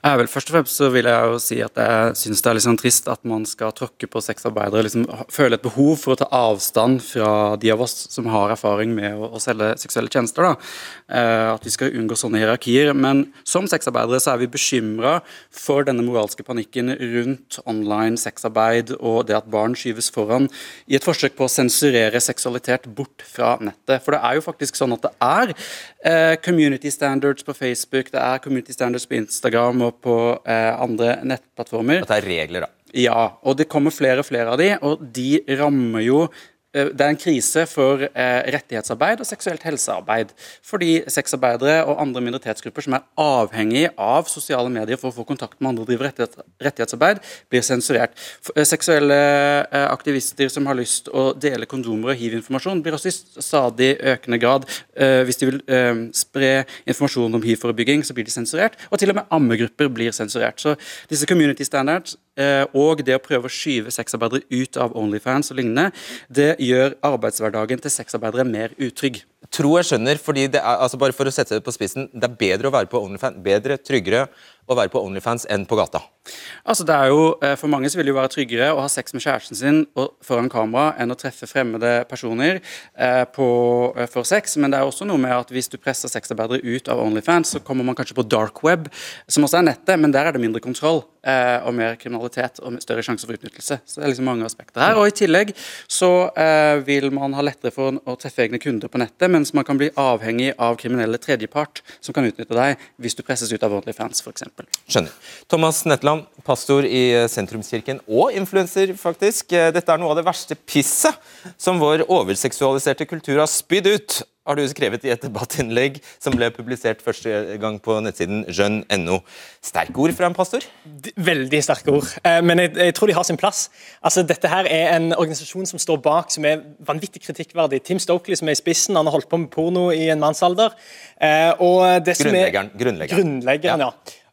Ja, vel, først og fremst så vil jeg jo si at jeg syns det er litt sånn trist at man skal tråkke på sexarbeidere. liksom Føle et behov for å ta avstand fra de av oss som har erfaring med å, å selge seksuelle tjenester. Eh, at vi skal unngå sånne hierarkier. Men som sexarbeidere så er vi bekymra for denne moralske panikken rundt online sexarbeid og det at barn skyves foran i et forsøk på å sensurere seksualitet bort fra nettet. For det er jo faktisk sånn at det er eh, community standards på Facebook, det er community standards på Instagram og på eh, andre nettplattformer. Dette er regler, da. Ja, og det kommer flere og flere av de, og de rammer jo det er en krise for eh, rettighetsarbeid og seksuelt helsearbeid. Fordi sexarbeidere og andre minoritetsgrupper som er avhengig av sosiale medier for å få kontakt med andre og drive rettighetsarbeid, blir sensurert. Eh, seksuelle eh, aktivister som har lyst å dele kondomer og hiv-informasjon, blir også i stadig økende grad eh, Hvis de vil eh, spre informasjon om hiv-forebygging, så blir de sensurert. Og til og med ammegrupper blir sensurert. Så disse community standards eh, og det å prøve å skyve sexarbeidere ut av Onlyfans og lignende, det gjør arbeidshverdagen til sexarbeidere mer utrygg. Tro jeg skjønner, fordi det er, altså bare for å sette det på spissen, det er bedre å være på OnlyFans, bedre, tryggere å være på OnlyFans enn på gata. Altså det er jo, eh, For mange så vil det jo være tryggere å ha sex med kjæresten sin foran kamera enn å treffe fremmede personer eh, på, eh, for sex, men det er også noe med at hvis du presser sexarbeidere ut av Onlyfans, så kommer man kanskje på dark web, som også er nettet, men der er det mindre kontroll og mer kriminalitet og større sjanse for utnyttelse. Så det er liksom mange aspekter her. Og I tillegg så vil man ha lettere for å treffe egne kunder på nettet, mens man kan bli avhengig av kriminelle tredjepart som kan utnytte deg hvis du presses ut av Onlyfans f.eks. Skjønner. Thomas Netland, pastor i Sentrumskirken og influenser, faktisk. Dette er noe av det verste pisset som vår overseksualiserte kultur har spydd ut, har du skrevet i et debattinnlegg som ble publisert første gang på nettsiden jeune.no. Sterke ord fra en pastor? Veldig sterke ord, eh, men jeg, jeg tror de har sin plass. Altså, dette her er en organisasjon som står bak, som er vanvittig kritikkverdig. Tim Stokely, som er i spissen, han har holdt på med porno i en mannsalder. alder. er- Grunnleggeren. Grunnleggeren. Grunnleggeren, ja.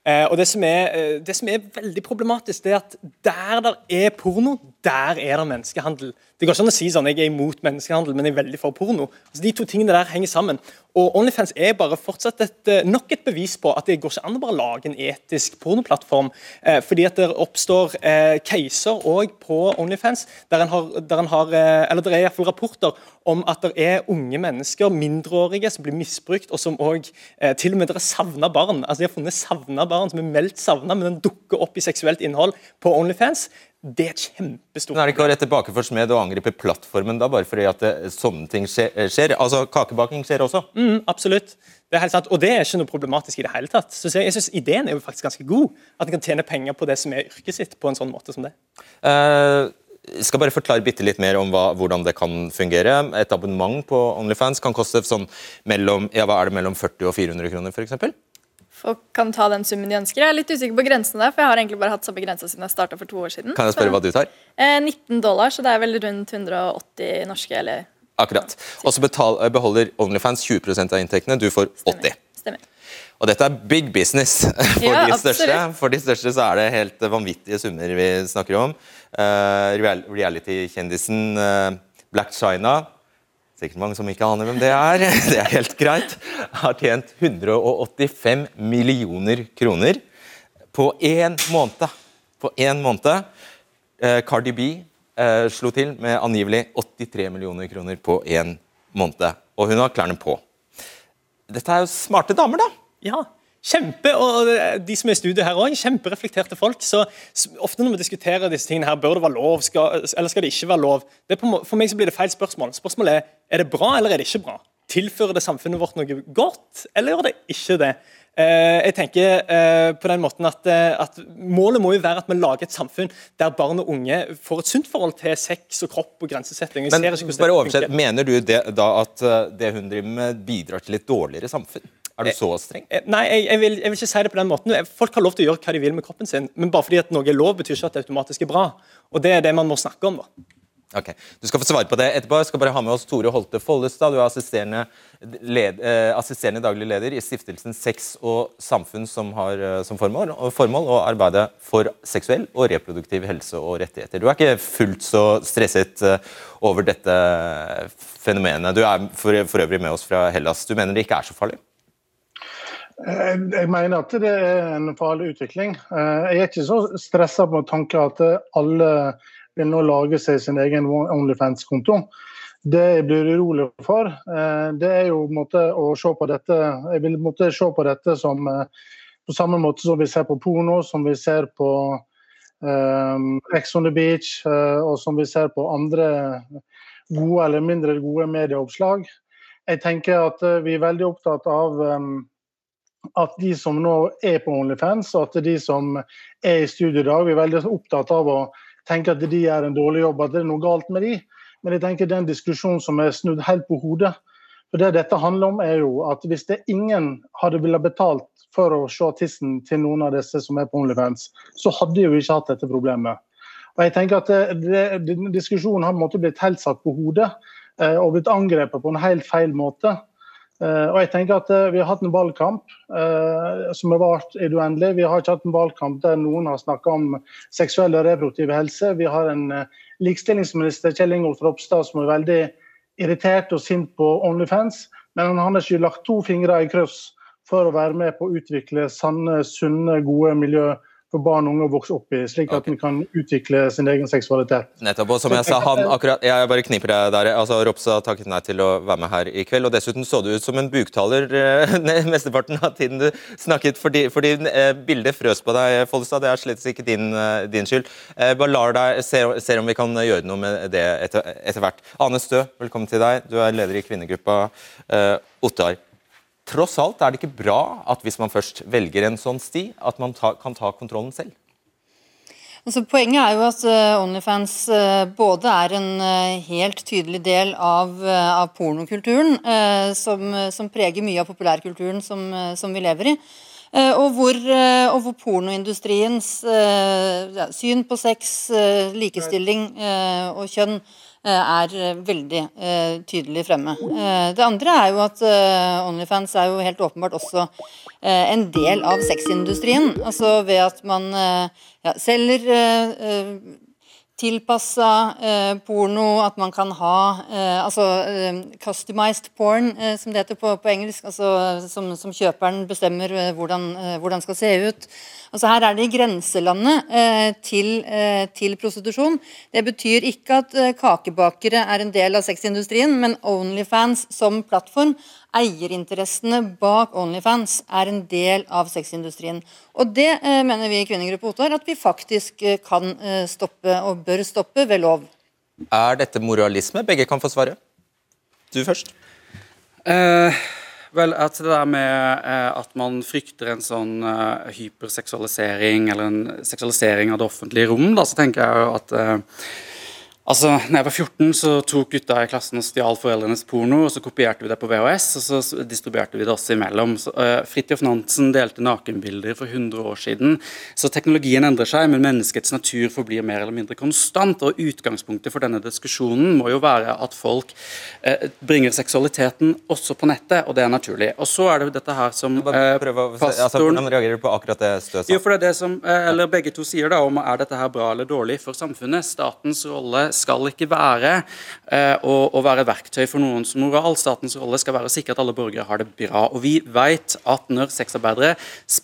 ja. og det som, er, eh, det som er veldig problematisk, det er at der det er porno, der er det menneskehandel. Det går ikke an å si sånn, jeg er imot menneskehandel, men jeg er veldig for porno. Altså, de to tingene der henger sammen. Og OnlyFans er bare fortsatt et, eh, nok et bevis på at det går ikke an å bare lage en etisk pornoplattform. Eh, fordi at det oppstår eh, caser òg på OnlyFans, der en har, der en har eh, eller det er i hvert fall rapporter om at det er unge mennesker, mindreårige, som blir misbrukt, og som òg eh, til og med dere savna barn. Altså De har funnet savna barn som er meldt savna, men den dukker opp i seksuelt innhold på OnlyFans. Det er kjempestort Men er det ikke å rette bakeforsmed og angripe plattformen da, bare fordi at det, sånne ting skjer, skjer? Altså, Kakebaking skjer også. Mm, absolutt. Det er helt sant. Og det er ikke noe problematisk i det hele tatt. Så jeg synes Ideen er jo faktisk ganske god. At en kan tjene penger på det som er yrket sitt, på en sånn måte som det. Uh, skal bare forklare bitte litt mer om hva, hvordan det kan fungere. Et abonnement på Onlyfans kan koste sånn mellom, ja, hva er det, mellom 40 og 400 kroner, f.eks.? Folk kan ta den summen de ønsker. Jeg er litt usikker på grensene der, for jeg har egentlig bare hatt samme grensa siden jeg starta for to år siden. Kan jeg spørre hva du tar? Eh, 19 dollar, så det er vel rundt 180 norske, eller Akkurat. Og så beholder Onlyfans 20% av inntektene, du får 80 stemmer. Og dette er big business for Ja, de største. absolutt. For de største så er det helt vanvittige summer vi snakker om. Uh, Reality-kjendisen uh, Black China Sikkert mange som ikke aner hvem det er. Det er helt greit. Har tjent 185 millioner kroner på én måned. På én måned. Eh, Cardi B eh, slo til med angivelig 83 millioner kroner på én måned. Og hun har klærne på. Dette er jo smarte damer, da. Ja, kjempe, og de som er i studio her også, kjempereflekterte folk. så Ofte når vi diskuterer disse tingene her, bør det være lov, skal, eller skal det ikke være lov? Det på, for meg så blir det feil spørsmål. Spørsmålet er er det bra eller er det ikke bra. Tilfører det samfunnet vårt noe godt, eller gjør det ikke det? Eh, jeg tenker eh, på den måten at, eh, at Målet må jo være at vi lager et samfunn der barn og unge får et sunt forhold til sex og kropp og grensesetting. Men bare oversett. Mener du det, da at eh, det hun driver med, bidrar til et dårligere samfunn? Er du så streng? Eh, Nei, jeg, jeg, vil, jeg vil ikke si det på den måten. Folk har lov til å gjøre hva de vil med kroppen sin, men bare fordi at noe er lov, betyr ikke at det automatisk er bra. Og Det er det man må snakke om. da. Ok, Du skal få svare på det etterpå. Jeg skal bare ha med oss Tore Holte Follestad. Du er assisterende, led, eh, assisterende daglig leder i stiftelsen Sex og samfunn, som har eh, som formål, og formål å arbeide for seksuell og reproduktiv helse og rettigheter. Du er ikke fullt så stresset eh, over dette fenomenet. Du er for, for øvrig med oss fra Hellas. Du mener det ikke er så farlig? Jeg mener at det er en farlig utvikling. Eh, Jeg er ikke så stressa på tanken at alle vil nå lage seg sin egen Onlyfans-konto. Det jeg blir urolig for, eh, det er jo måte å se på dette Jeg vil måtte se på dette som eh, på samme måte som vi ser på porno, som vi ser på um, on the Beach, og som vi ser på andre gode eller mindre gode medieoppslag. Jeg tenker at vi er veldig opptatt av um, at de som nå er på Onlyfans, og at de som er i studio i dag, vi er veldig opptatt av å tenke at de gjør en dårlig jobb, at det er noe galt med de. Men jeg tenker det er en diskusjon som er snudd helt på hodet. For det dette handler om er jo at Hvis det ingen hadde ville betalt for å se tissen til noen av disse som er på Onlyfans, så hadde jo ikke hatt dette problemet. Og jeg tenker at det, det, Diskusjonen har måte blitt helt satt på hodet eh, og blitt angrepet på en helt feil måte. Eh, og jeg tenker at eh, Vi har hatt en valgkamp eh, som har vart i det uendelige. Vi har ikke hatt en valgkamp der noen har snakka om seksuell og reproduktiv helse. Vi har en likestillingsminister, Kjell Ingolf Ropstad, som er veldig irritert og sint på Onlyfans. Men han har ikke lagt to fingre i kryss for å være med på å utvikle sanne, sunne, gode miljø for barn og unge å vokse opp i, slik at de kan utvikle sin egen seksualitet. Nettopp, og som jeg sa, han akkurat, jeg bare kniper deg der, altså Ropstad takket nei til å være med her i kveld, og dessuten så du ut som en buktaler eh, mesteparten av tiden du snakket, fordi, fordi eh, bildet frøs på deg, Follestad, det er slett ikke din, eh, din skyld. Eh, bare lar deg, ser, ser om vi kan gjøre noe med det etter, etter hvert. Ane Stø, velkommen til deg, du er leder i kvinnegruppa eh, Ottar. Tross alt er det ikke bra at hvis man først velger en sånn sti, at man ta, kan ta kontrollen selv. Altså, poenget er jo at eh, Onlyfans eh, både er en eh, helt tydelig del av, av pornokulturen, som, som preger mye av populærkulturen som, som vi lever i. Og, hvor, og hvor pornoindustriens syn på sex, likestilling og kjønn er eh, veldig eh, tydelig fremme. Eh, det andre er jo at eh, Onlyfans er jo helt åpenbart også eh, en del av sexindustrien. Altså ved at man eh, ja, selger eh, eh, tilpassa eh, porno, at man kan ha eh, altså eh, customized porn, eh, som det heter på, på engelsk. altså Som, som kjøperen bestemmer eh, hvordan, eh, hvordan skal se ut. Altså Her er det i grenselandet eh, til, eh, til prostitusjon. Det betyr ikke at eh, kakebakere er en del av sexindustrien, men Onlyfans som plattform, eierinteressene bak Onlyfans, er en del av sexindustrien. Og det eh, mener vi i Kvinnegruppe Ottar at vi faktisk eh, kan eh, stoppe, og bør stoppe, ved lov. Er dette moralisme? Begge kan få svare. Du først. Eh, vel, at det der med eh, at man frykter en sånn eh, hyperseksualisering eller en seksualisering av det offentlige rom, da, så tenker jeg jo at eh, Altså, når jeg var 14, så tok gutta i klassen og stjal foreldrenes porno, og så kopierte vi det på VHS, og så distribuerte vi det oss imellom. Så, uh, Fridtjof Nansen delte nakenbilder for 100 år siden. Så teknologien endrer seg, men menneskets natur forblir mer eller mindre konstant. Og utgangspunktet for denne diskusjonen må jo være at folk uh, bringer seksualiteten også på nettet, og det er naturlig. Og så er det jo dette her som uh, se, altså, Hvordan reagerer du på akkurat det støtet? Jo, for det er det som, eller Begge to sier da om er dette her bra eller dårlig for samfunnet. Statens rolle skal ikke være eh, å, å, være verktøy for noens moral. Statens rolle skal være å sikre at alle borgere har det bra. Og Vi vet at når sexarbeidere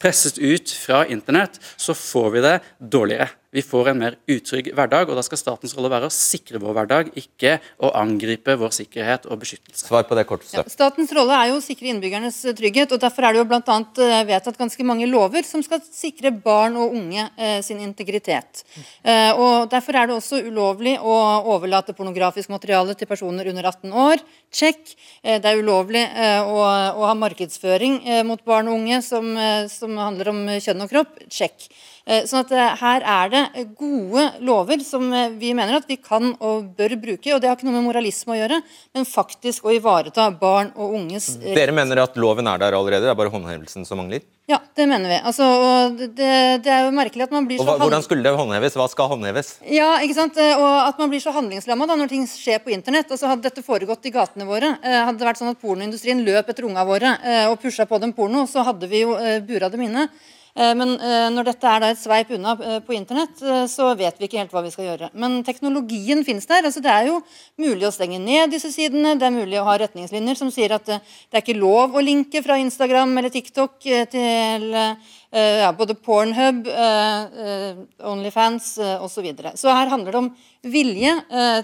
presses ut fra internett, så får vi det dårligere. Vi får en mer utrygg hverdag, og da skal statens rolle være å sikre vår hverdag, ikke å angripe vår sikkerhet og beskyttelse. Svar på det kort. Ja, statens rolle er jo å sikre innbyggernes trygghet, og derfor er det jo bl.a. Eh, vedtatt ganske mange lover som skal sikre barn og unge eh, sin integritet. Eh, og Derfor er det også ulovlig å overlate pornografisk materiale til personer under 18 år. Check. Eh, det er ulovlig eh, å, å, ha markedsføring eh, mot barn og unge som, som handler om kjønn og kropp. Check. Eh, sånn at eh, Her er det gode lover som eh, vi mener at vi kan og bør bruke. og Det har ikke noe med moralisme å gjøre, men faktisk å ivareta barn og unges rett. Dere mener at loven er der allerede, det er bare håndhevelsen som mangler? Ja, det mener vi. Altså, det, det, er jo merkelig at man blir så hva, Hvordan skulle det håndheves? Hva skal håndheves? Ja, ikke sant? Og At man blir så handlingslamma når ting skjer på internett. Altså, hadde dette foregått i gatene våre, hadde det vært sånn at pornoindustrien løp etter unga våre og pusha på dem porno, så hadde vi jo bura dem inne. Eh, men eh, når dette er et sveip unna eh, på internett, så vet vi ikke helt hva vi skal gjøre. Men teknologien finnes der. altså Det er jo mulig å stenge ned disse sidene. Det er mulig å ha retningslinjer som sier at det er ikke lov å linke fra Instagram eller TikTok til ja, både Pornhub, Onlyfans osv. Så, videre. så her handler det om vilje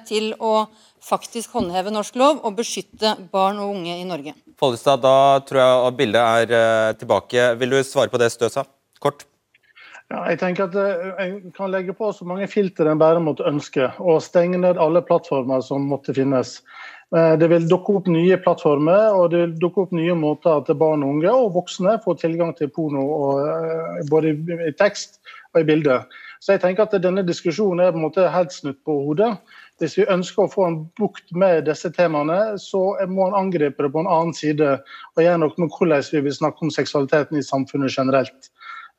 til å faktisk håndheve norsk lov og beskytte barn og unge i Norge. Follestad, da tror jeg bildet er tilbake. Vil du svare på det Stø sa? Kort? Ja, jeg tenker at en jeg kan legge på så mange filter en bare måtte ønske, og stenge ned alle plattformer som måtte finnes. Eh, det vil dukke opp nye plattformer og det vil dukke opp nye måter at barn unge og voksne får tilgang til porno og, eh, både i tekst og i bilde. Så jeg tenker at Denne diskusjonen er på en måte helt snudd på hodet. Hvis vi ønsker å få en bukt med disse temaene, så må en angripe det på en annen side og gjøre noe med hvordan vi vil snakke om seksualiteten i samfunnet generelt.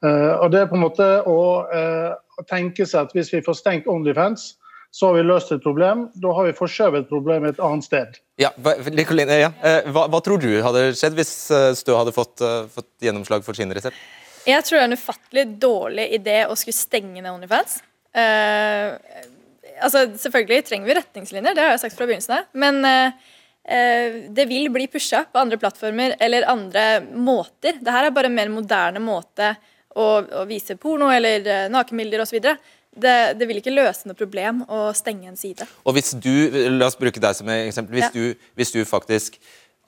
Eh, og det er på en måte å, eh, tenke seg at hvis vi får stengt OnlyFans, så har vi løst et problem. Da har vi forskjøvet problemet et annet sted. Ja, Likoline, ja. Eh, hva, hva, tror du hadde skjedd hvis Stø hadde fått, fått gjennomslag for sin resept? Jeg tror det er en ufattelig dårlig idé å skulle stenge ned OnlyFans. Uh, altså, selvfølgelig trenger vi retningslinjer, det har jeg sagt fra begynnelsen av. Men uh, det vil bli pusha på andre plattformer eller andre måter. Dette er bare en mer moderne måte og, og vise porno eller uh, nakenbilder osv. Det, det vil ikke løse noe problem å stenge en side. Og hvis du, La oss bruke deg som eksempel. Hvis, ja. du, hvis du faktisk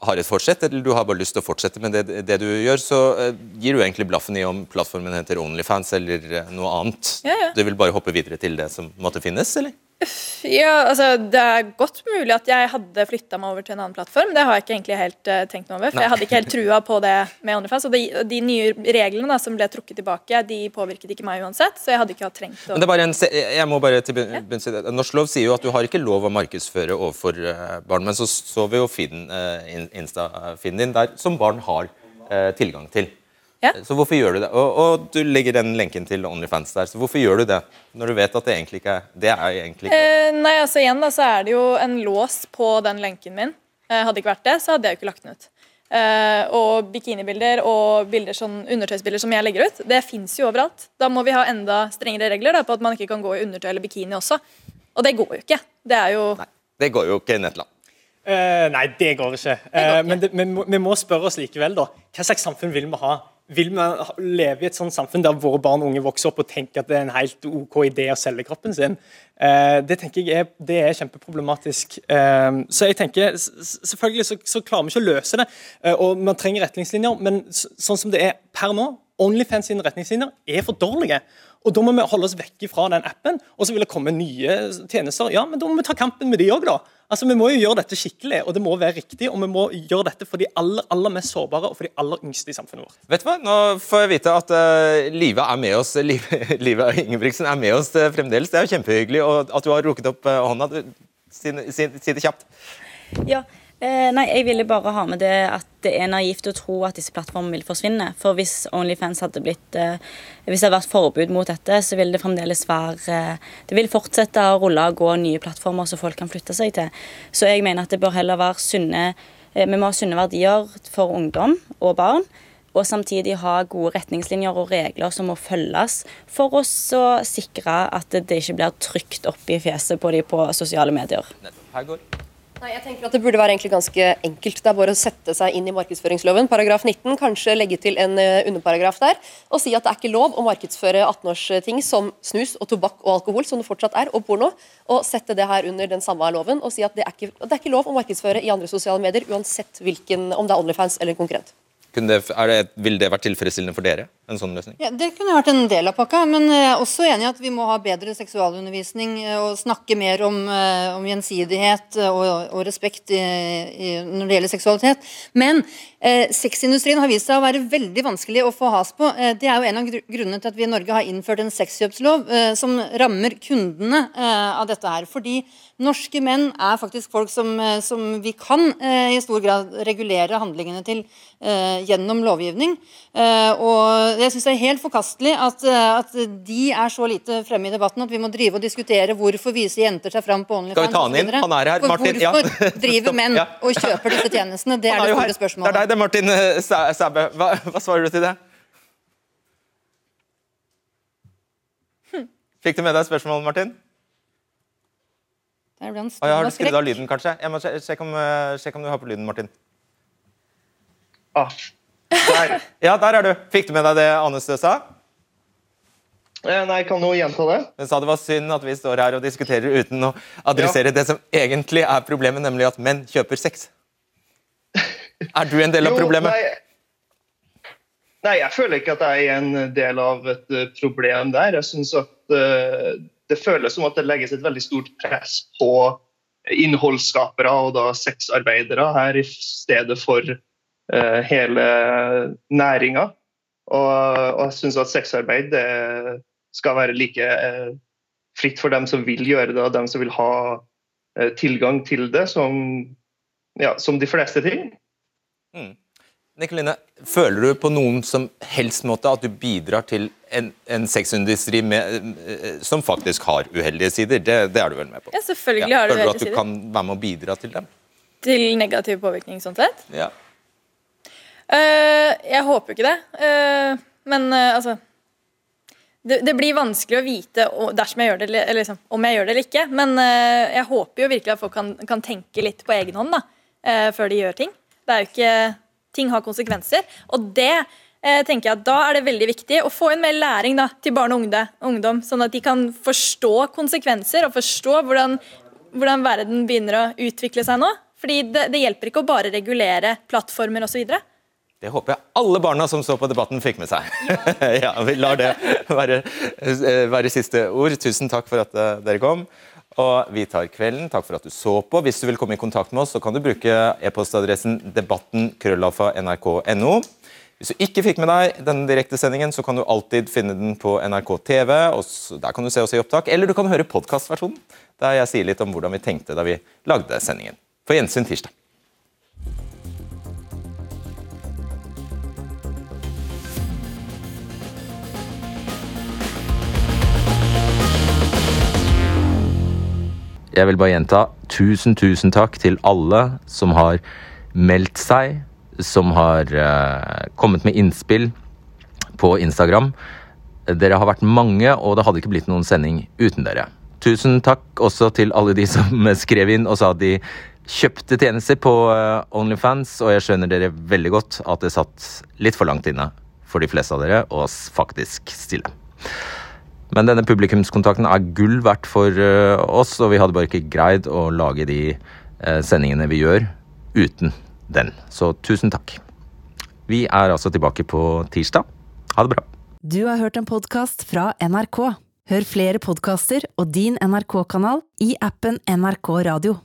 har et fortsett, eller du har bare lyst til å fortsette med det, det du gjør, så uh, gir du egentlig blaffen i om plattformen heter Onlyfans eller uh, noe annet. Ja, ja. Du vil bare hoppe videre til det som måtte finnes, eller? Ja, altså Det er godt mulig at jeg hadde flytta meg over til en annen plattform. Det har jeg ikke egentlig helt uh, tenkt noe over. For Nei. jeg hadde ikke helt trua på det med OnlyFans. Og de, de nye reglene da, som ble trukket tilbake, de påvirket ikke meg uansett. Så jeg hadde ikke hatt trengt å Men det er bare en, jeg må bare til ja. Norsk lov sier jo at du har ikke lov å markedsføre overfor uh, barn. Men så så vi jo uh, Insta-feeden din der som barn har tilgang til. Ja. Så hvorfor gjør du det? Og, og, du legger den lenken til OnlyFans der, så hvorfor gjør du det? Når du vet at det egentlig ikke er det er egentlig ikke eh, Nei, altså igjen da, så er det jo en lås på den lenken min. Eh, hadde ikke vært det, så hadde jeg jo ikke lagt den ut. Eh, og bikinibilder og bilder sånn, undertøysbilder som jeg legger ut, det fins jo overalt. Da må vi ha enda strengere regler da, på at man ikke kan gå i undertøy eller bikini også. Og det går jo ikke. Det er jo Nei, det går jo ikke i Netland. Uh, nei, det går ikke. Det går ikke. Uh, men det, vi, må, vi, må, spørre oss likevel, da. Hva slags samfunn vil vi ha? Vil vi leve i et sånt samfunn der våre barn og unge vokser opp og tenker at det er en helt OK idé å selge kroppen sin? Eh, det tenker jeg er, det er kjempeproblematisk. Eh, så jeg tenker, Selvfølgelig så, så, klarer vi ikke å løse det, eh, og man trenger retningslinjer. Men sånn som det er per nå, Onlyfans sine retningslinjer er for dårlige. Og Da må vi holde oss vekk fra den appen, og så vil det komme nye tjenester. Ja, men Da må vi ta kampen med de òg, da. Altså, Vi må jo gjøre dette skikkelig, og det må være riktig. Og vi må gjøre dette for de aller, aller mest sårbare og for de aller yngste i samfunnet vårt. Vet du hva? Nå får jeg vite at uh, Live er med oss Live, Live Ingebrigtsen er med oss uh, fremdeles. Det er jo kjempehyggelig og at du har rukket opp uh, hånda. Du, si, si, si det kjapt. Ja, Eh, nei, jeg ville bare ha med det at det er naivt å tro at disse plattformene vil forsvinne. For hvis Onlyfans hadde blitt eh, Hvis det hadde vært forbud mot dette, så vil det fremdeles være eh, Det vil fortsette å rulle og gå nye plattformer som folk kan flytte seg til. Så jeg mener at det bør heller være sunne eh, Vi må ha sunne verdier for ungdom og barn. Og samtidig ha gode retningslinjer og regler som må følges, for å sikre at det ikke blir trykt opp i fjeset på de på sosiale medier. Her går Nei, jeg tenker at Det burde være egentlig ganske enkelt. Det er bare å sette seg inn i markedsføringsloven, paragraf 19, kanskje legge til en uh, underparagraf der, og si at det er ikke lov å markedsføre 18-årsting som snus og tobakk og alkohol, som det fortsatt er, og porno, og sette det her under den samme loven og si at det er ikke, det er ikke lov å markedsføre i andre sosiale medier, uansett hvilken, om det er Onlyfans eller en konkurrent. Det, det, vil det vært tilfredsstillende for dere? En sånn løsning? Ja, Det kunne vært en del av pakka, men jeg er også enig i at vi må ha bedre seksualundervisning eh, og snakke mer om, eh, om gjensidighet og, og respekt i, i, når det gjelder seksualitet. Men eh, sexindustrien har vist seg å være veldig vanskelig å få has på. Eh, det er jo en av grunnene til at vi i Norge har innført en sexkjøpslov eh, som rammer kundene eh, av dette her. Fordi norske menn er faktisk folk som, som vi kan i stor grad regulere handlingene til gjennom lovgivning. og jeg syns det er helt forkastelig at, at, de er så lite fremme i debatten at vi må drive og diskutere hvorfor viser jenter seg fram på OnlyFans Skal vi ta han inn? Han er her. Martin. Hvorfor ja. driver menn ja. og kjøper disse tjenestene? Det er, er det store spørsmålet. Det er deg det, Martin eh, Sæbø. Hva, hva svarer du til det? Hm. Fikk du med deg spørsmålet, Martin? Der ble han oh, ja, har du skrudd av lyden, kanskje? Jeg må sjekke om, eh, sjekk om du har på lyden, Martin. Ah, der. ja, der er du. Fikk du med deg det Anne Stø sa? Nei, jeg kan jo gjenta det? Hun sa det var synd at vi står her og diskuterer uten å adressere ja. det som egentlig er problemet, nemlig at menn kjøper sex. Er du en del av problemet? Nei. nei. jeg føler ikke at jeg er en del av et uh, problem der. Jeg synes at uh, Det føles som at det legges et veldig stort press på innholdsskapere og da sexarbeidere her i stedet for Eh, hele næringa. Og, og, jeg syns at sexarbeid skal være like eh, fritt for dem som vil gjøre det, og dem som vil ha eh, tilgang til det, som, ja, som de fleste ting. Mm. Nikoline, føler du på noen som helst måte at du bidrar til en, en sexindustri med, som faktisk har uheldige sider? Det, det, er du vel med på? Ja, selvfølgelig ja, har du uheldige sider. Føler du at du kan være med å bidra til dem? Til negativ påvirkning, sånn sett? Ja. Uh, jeg håper ikke det. Uh, men uh, altså det, det, blir vanskelig å vite dersom jeg gjør det, eller, liksom, om jeg gjør det eller ikke. Men jeg håper jo virkelig at folk kan, kan tenke litt på egen hånd da, før de gjør ting. Det er jo ikke Ting har konsekvenser. Og det tenker jeg at da er det veldig viktig å få inn mer læring da, til barn og ungdom, sånn at de kan forstå konsekvenser og forstå hvordan, hvordan verden begynner å utvikle seg nå. Fordi det, det hjelper ikke å bare regulere plattformer osv. Det håper jeg alle barna som så på Debatten, fikk med seg. Ja, Vi lar det være, eh, være, siste ord. Tusen takk for at eh, dere kom. Og vi tar kvelden. Takk for at du så på. Hvis du vil komme i kontakt med oss, så kan du bruke e-postadressen debatten.krøllalfa.nrk.no. Hvis du ikke fikk med deg denne direktesendingen, så kan du alltid finne den på NRK TV. og Der kan du se oss i opptak, eller du kan høre podkastversjonen, der jeg sier litt om hvordan vi tenkte da vi lagde sendingen. For gjensyn tirsdag. Jeg vil bare gjenta tusen, tusen takk til alle som har meldt seg, som har uh, kommet med innspill på Instagram. Dere har vært mange, og det hadde ikke blitt noen sending uten dere. Tusen takk også til alle de som skrev inn og sa at de kjøpte tjenester på uh, Onlyfans, og jeg skjønner dere veldig godt at det satt litt for langt inne for de fleste av dere å faktisk stille. Men denne publikumskontakten er gull verdt for eh, oss, og vi hadde bare ikke greid å lage de eh, sendingene vi gjør, uten den. Så tusen takk. Vi er altså tilbake på tirsdag. Ha det bra. Du har hørt en podkast fra NRK. Hør flere podkaster og din NRK-kanal i appen NRK Radio.